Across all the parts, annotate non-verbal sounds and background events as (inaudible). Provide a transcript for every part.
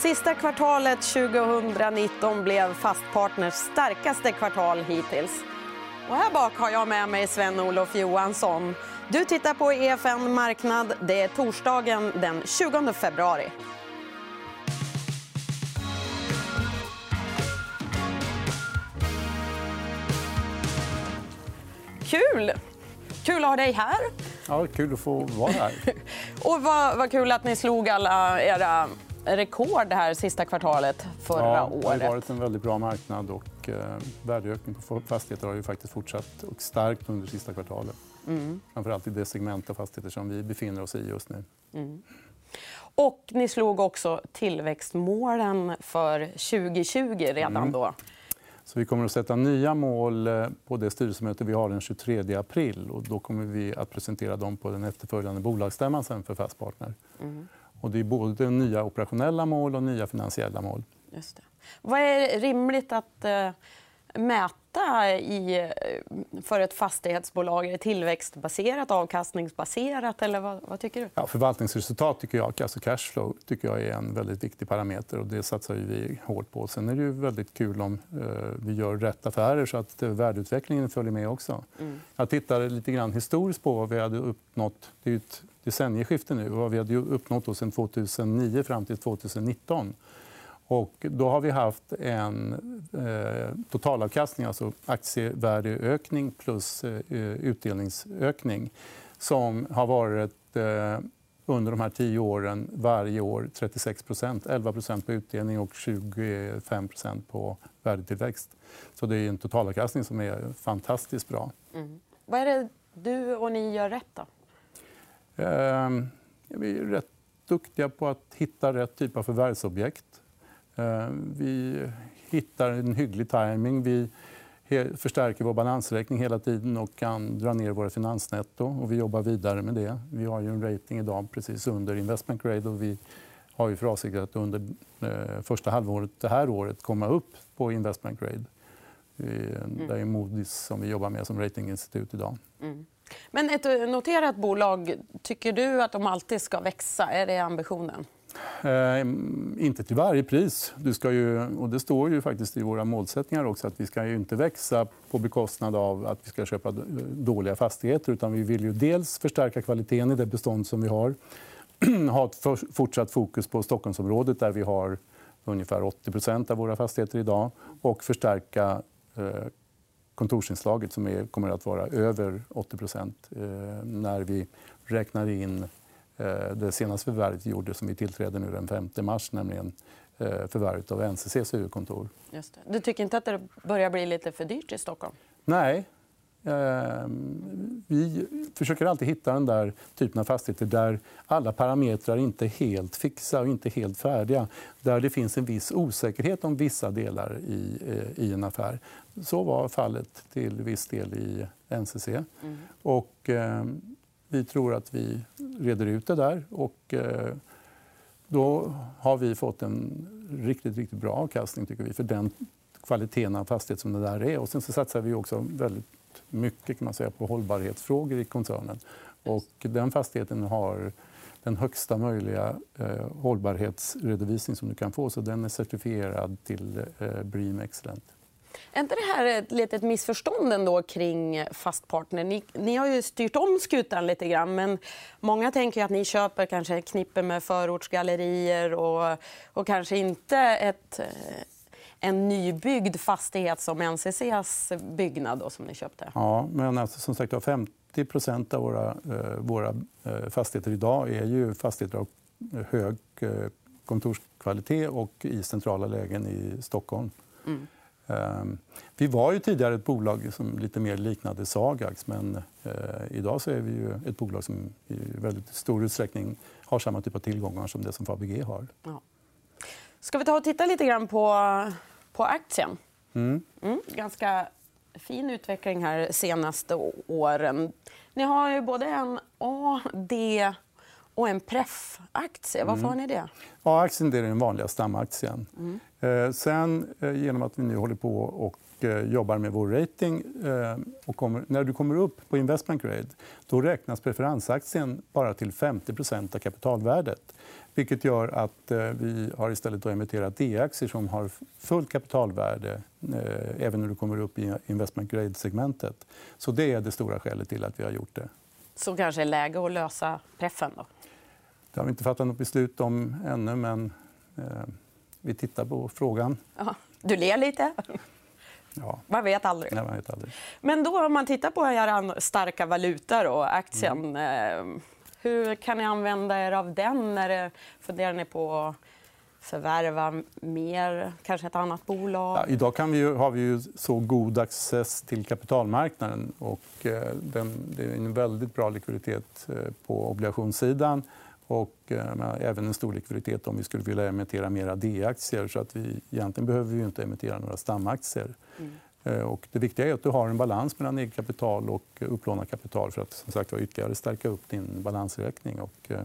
Sista kvartalet 2019 blev Fastpartners starkaste kvartal hittills. Och här bak har jag med mig Sven-Olof Johansson. Du tittar på EFN Marknad. Det är torsdagen den 20 februari. Kul! Kul att ha dig här. Ja, kul att få vara här. (laughs) och vad, vad kul att ni slog alla era rekord här sista kvartalet förra ja, året. Det har varit en väldigt bra marknad och eh, värdeökningen på fastigheter har ju faktiskt fortsatt och starkt under sista kvartalet. Mm. Framförallt i det segment av fastigheter som vi befinner oss i just nu. Mm. Och ni slog också tillväxtmålen för 2020 redan mm. då. Så vi kommer att sätta nya mål eh, på det styrelsemöte vi har den 23 april. Och då kommer vi att presentera dem på den efterföljande bolagsstämman för Fastpartner. Mm. Och det är både nya operationella mål och nya finansiella mål. Just det. Vad är rimligt att eh, mäta i, eh, för ett fastighetsbolag? Är det tillväxtbaserat, avkastningsbaserat? Eller vad, vad tycker du? Ja, förvaltningsresultat, tycker jag, alltså cashflow, tycker jag är en väldigt viktig parameter. och Det satsar vi hårt på. Sen är det ju väldigt kul om eh, vi gör rätt affärer så att eh, värdeutvecklingen följer med. också. Mm. Jag tittade lite grann historiskt på vad vi hade uppnått. Det är ett decennieskifte nu. Vad vi hade uppnått sen 2009 fram till 2019. Och då har vi haft en eh, totalavkastning, alltså aktievärdeökning plus eh, utdelningsökning som har varit eh, under de här tio åren varje år 36% 11% på utdelning och 25% på värdetillväxt. Så det är en totalavkastning som är fantastiskt bra. Mm. Vad är det du och ni gör rätt? Då? Eh, vi är rätt duktiga på att hitta rätt typ av förvärvsobjekt. Eh, vi hittar en hygglig timing. Vi förstärker vår balansräkning hela tiden och kan dra ner våra finansnetto. Och vi jobbar vidare med det. Vi har ju en rating idag precis under investment grade. Och vi har ju för avsikt att under eh, första halvåret det här året komma upp på investment grade. Mm. Det är Moody's som vi jobbar med som ratinginstitut idag. Mm. Men ett noterat bolag, tycker du att de alltid ska växa? Är det ambitionen? Eh, inte till varje pris. Du ska ju, och det står ju faktiskt i våra målsättningar också att vi ska ju inte växa på bekostnad av att vi ska köpa dåliga fastigheter. Utan vi vill ju dels förstärka kvaliteten i det bestånd som vi har. (clears throat) ha ett fortsatt fokus på Stockholmsområdet där vi har ungefär 80% av våra fastigheter idag. Och förstärka eh, kontorsinslaget som är, kommer att vara över 80 eh, när vi räknar in Eh, det senaste förvärvet vi gjorde som vi tillträdde nu den 5 mars, nämligen eh, förvärvet av NCCs huvudkontor. Just det. Du tycker inte att det börjar bli lite för dyrt i Stockholm? Nej. Ehm, vi försöker alltid hitta den där typen av fastigheter där alla parametrar inte är helt fixa och inte helt färdiga. Där det finns en viss osäkerhet om vissa delar i, eh, i en affär. Så var fallet till viss del i NCC. Mm. Och, ehm, vi tror att vi reder ut det där. Och, eh, då har vi fått en riktigt, riktigt bra avkastning tycker vi, för den kvaliteten av fastighet som det där är. Och sen så satsar vi också väldigt mycket kan man säga, på hållbarhetsfrågor i koncernen. Och den fastigheten har den högsta möjliga eh, hållbarhetsredovisning som du kan få. Så den är certifierad till eh, BREEAM Excellent. Är inte det här ett litet missförstånd ändå kring Fastpartner? Ni, ni har ju styrt om skutan lite grann. Men många tänker att ni köper kanske ett knippe med förortsgallerier och, och kanske inte ett, eh, en nybyggd fastighet som NCCs byggnad då, som ni köpte. Ja, men alltså, som sagt 50% av våra, eh, våra eh, fastigheter idag är ju fastigheter av hög eh, kontorskvalitet och i centrala lägen i Stockholm. Mm. Ehm, vi var ju tidigare ett bolag som lite mer liknade Sagax. Men eh, idag så är vi ju ett bolag som i väldigt stor utsträckning har samma typ av tillgångar som det som Fabege har. Ja. Ska vi ta och titta lite grann på, på aktien? Mm. Mm, ganska fin utveckling här de senaste åren. Ni har ju både en A, D och en pref-aktie. Varför mm. har ni det? A-aktien är den vanliga stamaktien. Mm. Eh, sen, eh, genom att vi nu håller på och eh, jobbar med vår rating. Eh, och kommer, när du kommer upp på investment grade då räknas preferensaktien bara till 50% av kapitalvärdet. Vilket gör att eh, vi har istället emitterat D-aktier som har fullt kapitalvärde även när du kommer upp i investment grade-segmentet. Så det är det stora skälet till att vi har gjort det. Så kanske är läge att lösa preffen? Då? Det har vi inte fattat något beslut om ännu, men eh, vi tittar på frågan. Ja. Du ler lite. Ja. Man vet aldrig. Nej, man vet aldrig. Men då, om man tittar på er starka valuta, och aktien. Mm. Eh, hur kan ni använda er av den? När funderar ni på att förvärva mer, kanske ett annat bolag? Ja, idag kan vi har vi ju så god access till kapitalmarknaden. Och, eh, den, det är en väldigt bra likviditet eh, på obligationssidan och eh, även en stor likviditet om vi skulle vilja emittera mer D-aktier. Så att vi, egentligen behöver vi inte emittera några stamaktier. Mm. Eh, och det viktiga är att du har en balans mellan eget kapital och upplånat kapital för att som sagt, ytterligare stärka upp din balansräkning. Och, eh,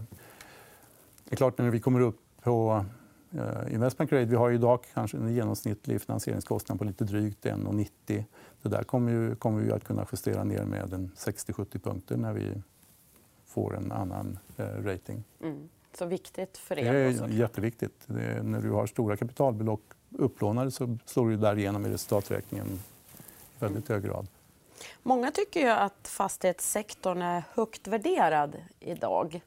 det är klart, när vi kommer upp på eh, investment grade... Vi har idag kanske en genomsnittlig finansieringskostnad på lite drygt 1,90. Det där kommer, ju, kommer vi att kunna justera ner med 60-70 punkter när vi får en annan rating. Mm. Så viktigt för er? Det är jätteviktigt. Det är, när du har stora kapitalbelopp upplånade så slår du därigenom i resultaträkningen i väldigt hög grad. Många tycker ju att fastighetssektorn är högt värderad idag.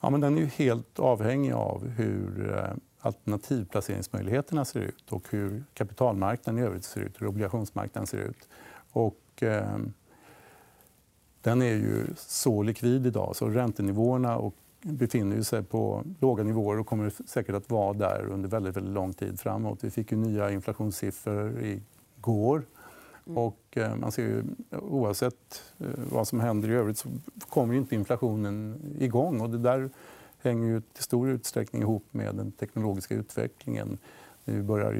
Ja, men den är ju helt avhängig av hur eh, alternativplaceringsmöjligheterna ser ut och hur kapitalmarknaden i övrigt ser ut, hur obligationsmarknaden ser ut. Och, eh, den är ju så likvid idag, så räntenivåerna och befinner sig på låga nivåer och kommer säkert att vara där under väldigt, väldigt lång tid framåt. Vi fick ju nya inflationssiffror igår. Mm. Och eh, man ser ju, oavsett eh, vad som händer i övrigt så kommer inte inflationen igång. Och det där hänger ju till stor utsträckning ihop med den teknologiska utvecklingen. Vi börjar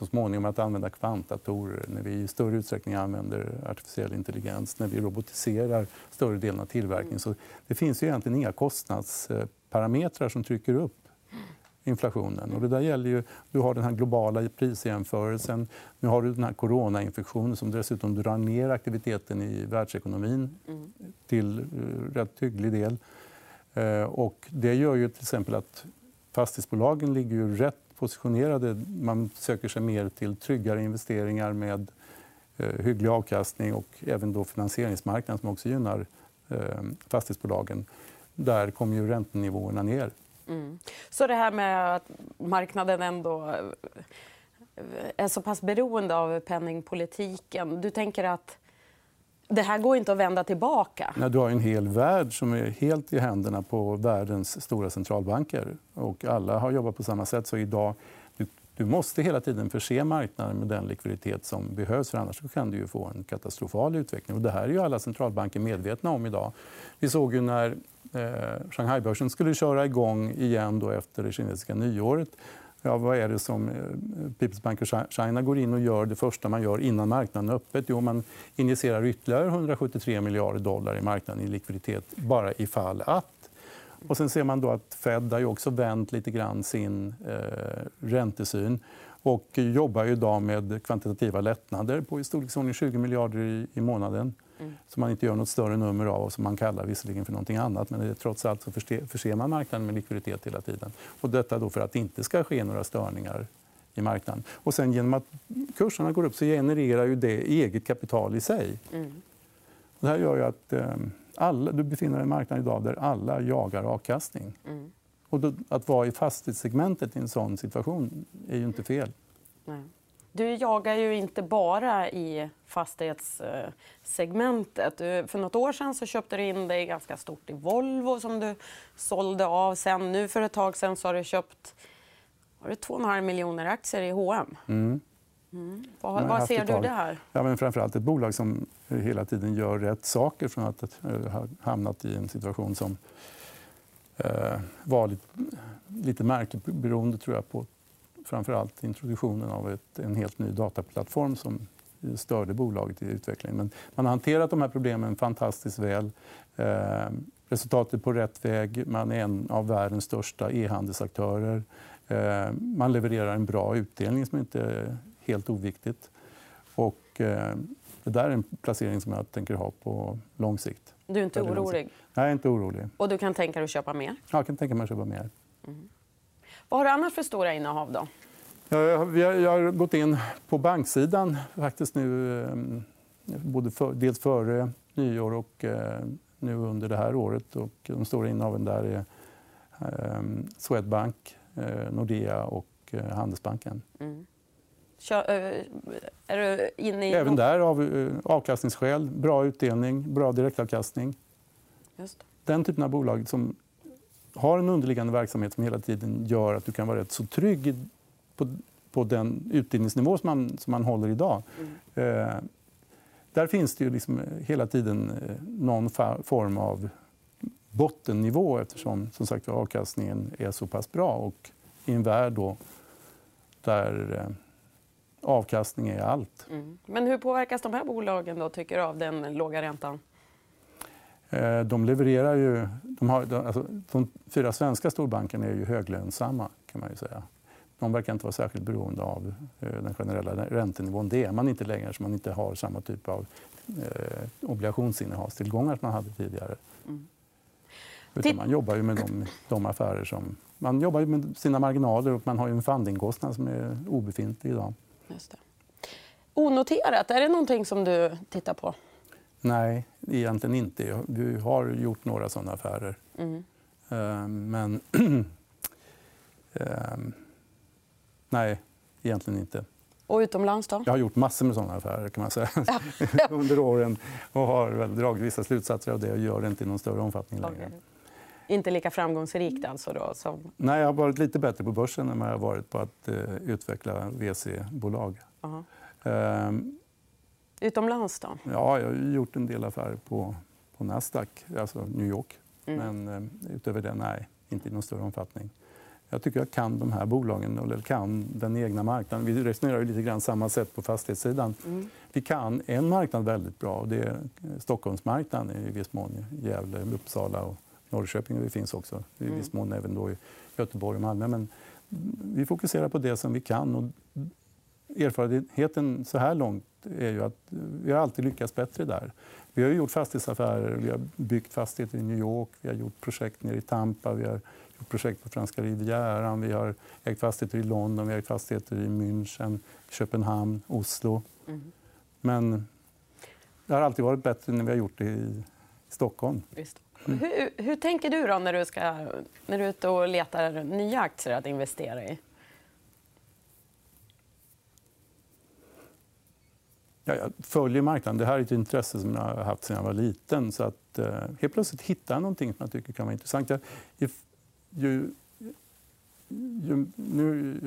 så småningom att använda kvantdatorer, när vi i större utsträckning använder artificiell intelligens, när vi robotiserar större delen av tillverkningen. Så det finns ju egentligen inga kostnadsparametrar som trycker upp inflationen. Och det där gäller ju, du har den här globala prisjämförelsen. Nu har du den här coronainfektionen som dessutom drar ner aktiviteten i världsekonomin mm. till uh, rätt hygglig del. Uh, och det gör ju till exempel att fastighetsbolagen ligger ju rätt positionerade. Man söker sig mer till tryggare investeringar med eh, hygglig avkastning och även då finansieringsmarknaden som också gynnar eh, fastighetsbolagen. Där kommer ju räntenivåerna ner. Mm. Så det här med att marknaden ändå eh, är så pass beroende av penningpolitiken. Du tänker att det här går inte att vända tillbaka. Nej, du har en hel värld som är helt i händerna på världens stora centralbanker. Och alla har jobbat på samma sätt. Så idag, du, du måste hela tiden förse marknaden med den likviditet som behövs. För annars kan du få en katastrofal utveckling. Och det här är ju alla centralbanker medvetna om idag. Vi såg ju när eh, Shanghaibörsen skulle köra igång igen då efter det kinesiska nyåret Ja, vad är det som eh, People's Bank of China går in och gör det första man gör innan marknaden är öppet? Jo, man injicerar ytterligare 173 miljarder dollar i marknaden i likviditet bara ifall att. Och sen ser man då att Fed har också vänt lite grann sin eh, räntesyn och jobbar idag med kvantitativa lättnader på i storleksordning 20 miljarder i, i månaden mm. som man inte gör nåt större nummer av och som man kallar visserligen för någonting annat. Men det, trots allt så förser man marknaden med likviditet hela tiden. Och detta då för att det inte ska ske några störningar i marknaden. Och sen genom att kurserna går upp så genererar ju det eget kapital i sig. Mm. Det här gör ju att eh, alla, du befinner dig i en marknad idag där alla jagar avkastning. Mm. Och då, att vara i fastighetssegmentet i en sån situation är ju inte fel. Nej. Du jagar ju inte bara i fastighetssegmentet. För nåt år sen så köpte du in dig ganska stort i Volvo som du sålde av. Sen, nu för ett tag sen så har du köpt har du 2,5 miljoner aktier i H&M. Mm. Mm. Vad, vad ser du där? Ja, men framförallt ett bolag som hela tiden gör rätt saker från att ha hamnat i en situation som eh, var lite, lite märklig beroende tror jag, på framför allt introduktionen av ett, en helt ny dataplattform som störde bolaget i utvecklingen. Men man har hanterat de här problemen fantastiskt väl. Eh, resultatet är på rätt väg. Man är en av världens största e-handelsaktörer. Eh, man levererar en bra utdelning som inte är helt oviktigt. Och, eh, det där är en placering som jag tänker ha på lång sikt. Du är inte orolig? Nej, jag är inte orolig. Och du kan tänka dig att köpa mer? Ja, jag kan tänka mig att köpa mer. Mm. Vad har du annars för stora innehav? Då? Jag, har, jag har gått in på banksidan faktiskt nu, eh, både för, dels före nyår och eh, nu under det här året. Och de stora innehaven där är eh, Swedbank, Nordea och Handelsbanken. Mm. är du inne i... Även där av avkastningsskäl. Bra utdelning, bra direktavkastning. Just. Den typen av bolag som har en underliggande verksamhet som hela tiden gör att du kan vara rätt så trygg på, på den utbildningsnivå som man, som man håller idag. Mm. Eh, där finns det ju liksom hela tiden eh, någon form av bottennivå eftersom som sagt, avkastningen är så pass bra. Och I en värld då, där eh, avkastning är allt. Mm. Men hur påverkas de här bolagen då, tycker du, av den låga räntan? Eh, de levererar ju... De, har, alltså, de fyra svenska storbankerna är ju höglönsamma. kan man ju säga. De verkar inte vara särskilt beroende av eh, den generella räntenivån. Det är man inte längre eftersom man inte har samma typ av eh, obligationsinnehavstillgångar som man hade tidigare. Mm. Utan man jobbar ju med de, de affärer som... Man jobbar med sina marginaler och man har en fundingkostnad som är obefintlig idag. Just det. Onoterat, är det någonting som du tittar på? Nej, egentligen inte. Vi har gjort några såna affärer. Mm. Ehm, men... (clears throat) Ehm, nej, egentligen inte. Och utomlands då? Jag har gjort massor med såna affärer kan man säga. (laughs) under åren och har väl dragit vissa slutsatser av det och gör det inte i någon större omfattning längre. Okay. Inte lika framgångsrikt alltså? Då, som... Nej, jag har varit lite bättre på börsen än jag har varit på att uh, utveckla VC-bolag. Uh -huh. um, Utomlands då? Ja, jag har gjort en del affärer på, på Nasdaq, alltså New York. Mm. Men uh, utöver det, nej, inte i någon större omfattning. Jag tycker jag kan de här bolagen, eller kan den egna marknaden. Vi resonerar ju lite grann samma sätt på fastighetssidan. Mm. Vi kan en marknad väldigt bra och det är Stockholmsmarknaden i viss mån. Gävle, Uppsala och Norrköping det finns också. I mm. viss mån även då i Göteborg och Malmö. Men vi fokuserar på det som vi kan. Och erfarenheten så här långt är ju att vi har alltid lyckats bättre där. Vi har gjort fastighetsaffärer, vi har byggt fastigheter i New York, vi har gjort projekt nere i Tampa, vi har gjort projekt på franska rivieran, vi har ägt fastigheter i London, vi har ägt fastigheter i München, Köpenhamn, Oslo. Mm. Men det har alltid varit bättre när vi har gjort det i Stockholm. Mm. Hur, hur, tänker du då när du, ska, när du är ute och letar nya aktier att investera i? Ja, jag följer marknaden. Det här är ett intresse som jag har haft sedan jag var liten. Så att, eh, helt plötsligt hitta någonting som jag tycker kan vara intressant. Jag, ju, ju, nu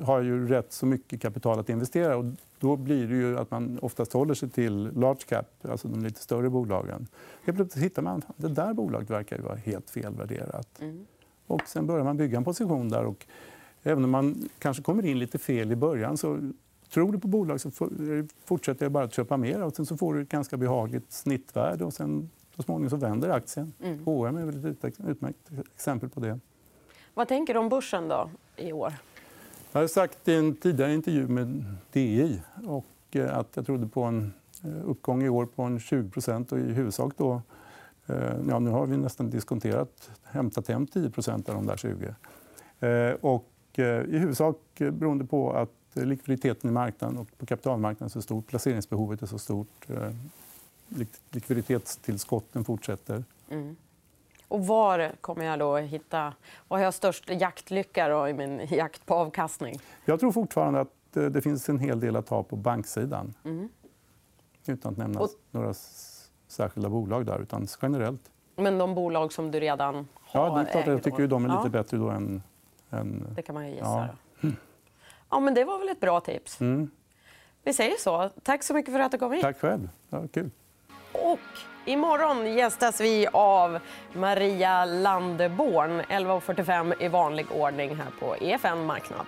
har jag ju rätt så mycket kapital att investera. Och då blir det ju att man oftast håller sig till large cap, alltså de lite större bolagen. Helt plötsligt hittar man att det där bolaget verkar ju vara helt felvärderat. Mm. Och sen börjar man bygga en position där. Och även om man kanske kommer in lite fel i början så tror du på bolag så fortsätter jag bara att köpa mer. Och sen så får du ett ganska behagligt snittvärde och sen så småningom så vänder aktien. Mm. H&M är väl ett utmärkt exempel på det. Vad tänker du om börsen då, i år? Jag har sagt i en tidigare intervju med DI och eh, att jag trodde på en eh, uppgång i år på en 20 och i huvudsak då... Eh, ja, nu har vi nästan diskonterat, hämtat hem 10% av de där 20. Och I huvudsak beroende på att likviditeten i marknaden och på kapitalmarknaden är så stort, placeringsbehovet är så stort. Likviditetstillskotten fortsätter. Mm. Och var kommer jag då hitta... Var har jag störst jaktlycka i min jakt på avkastning? Jag tror fortfarande att eh, det finns en hel del att ta på banksidan. Mm. Utan att nämna och... några särskilda bolag där, utan generellt. Men de bolag som du redan har Ja, det är klart, jag tycker de är lite ja. bättre då än... än... Det kan man ju gissa. Ja. Ja. men det var väl ett bra tips. Mm. Vi säger så. Tack så mycket för att du kom hit. Tack själv. Var kul. Och imorgon gästas vi av Maria Landeborn 11.45 i vanlig ordning här på EFN Marknad.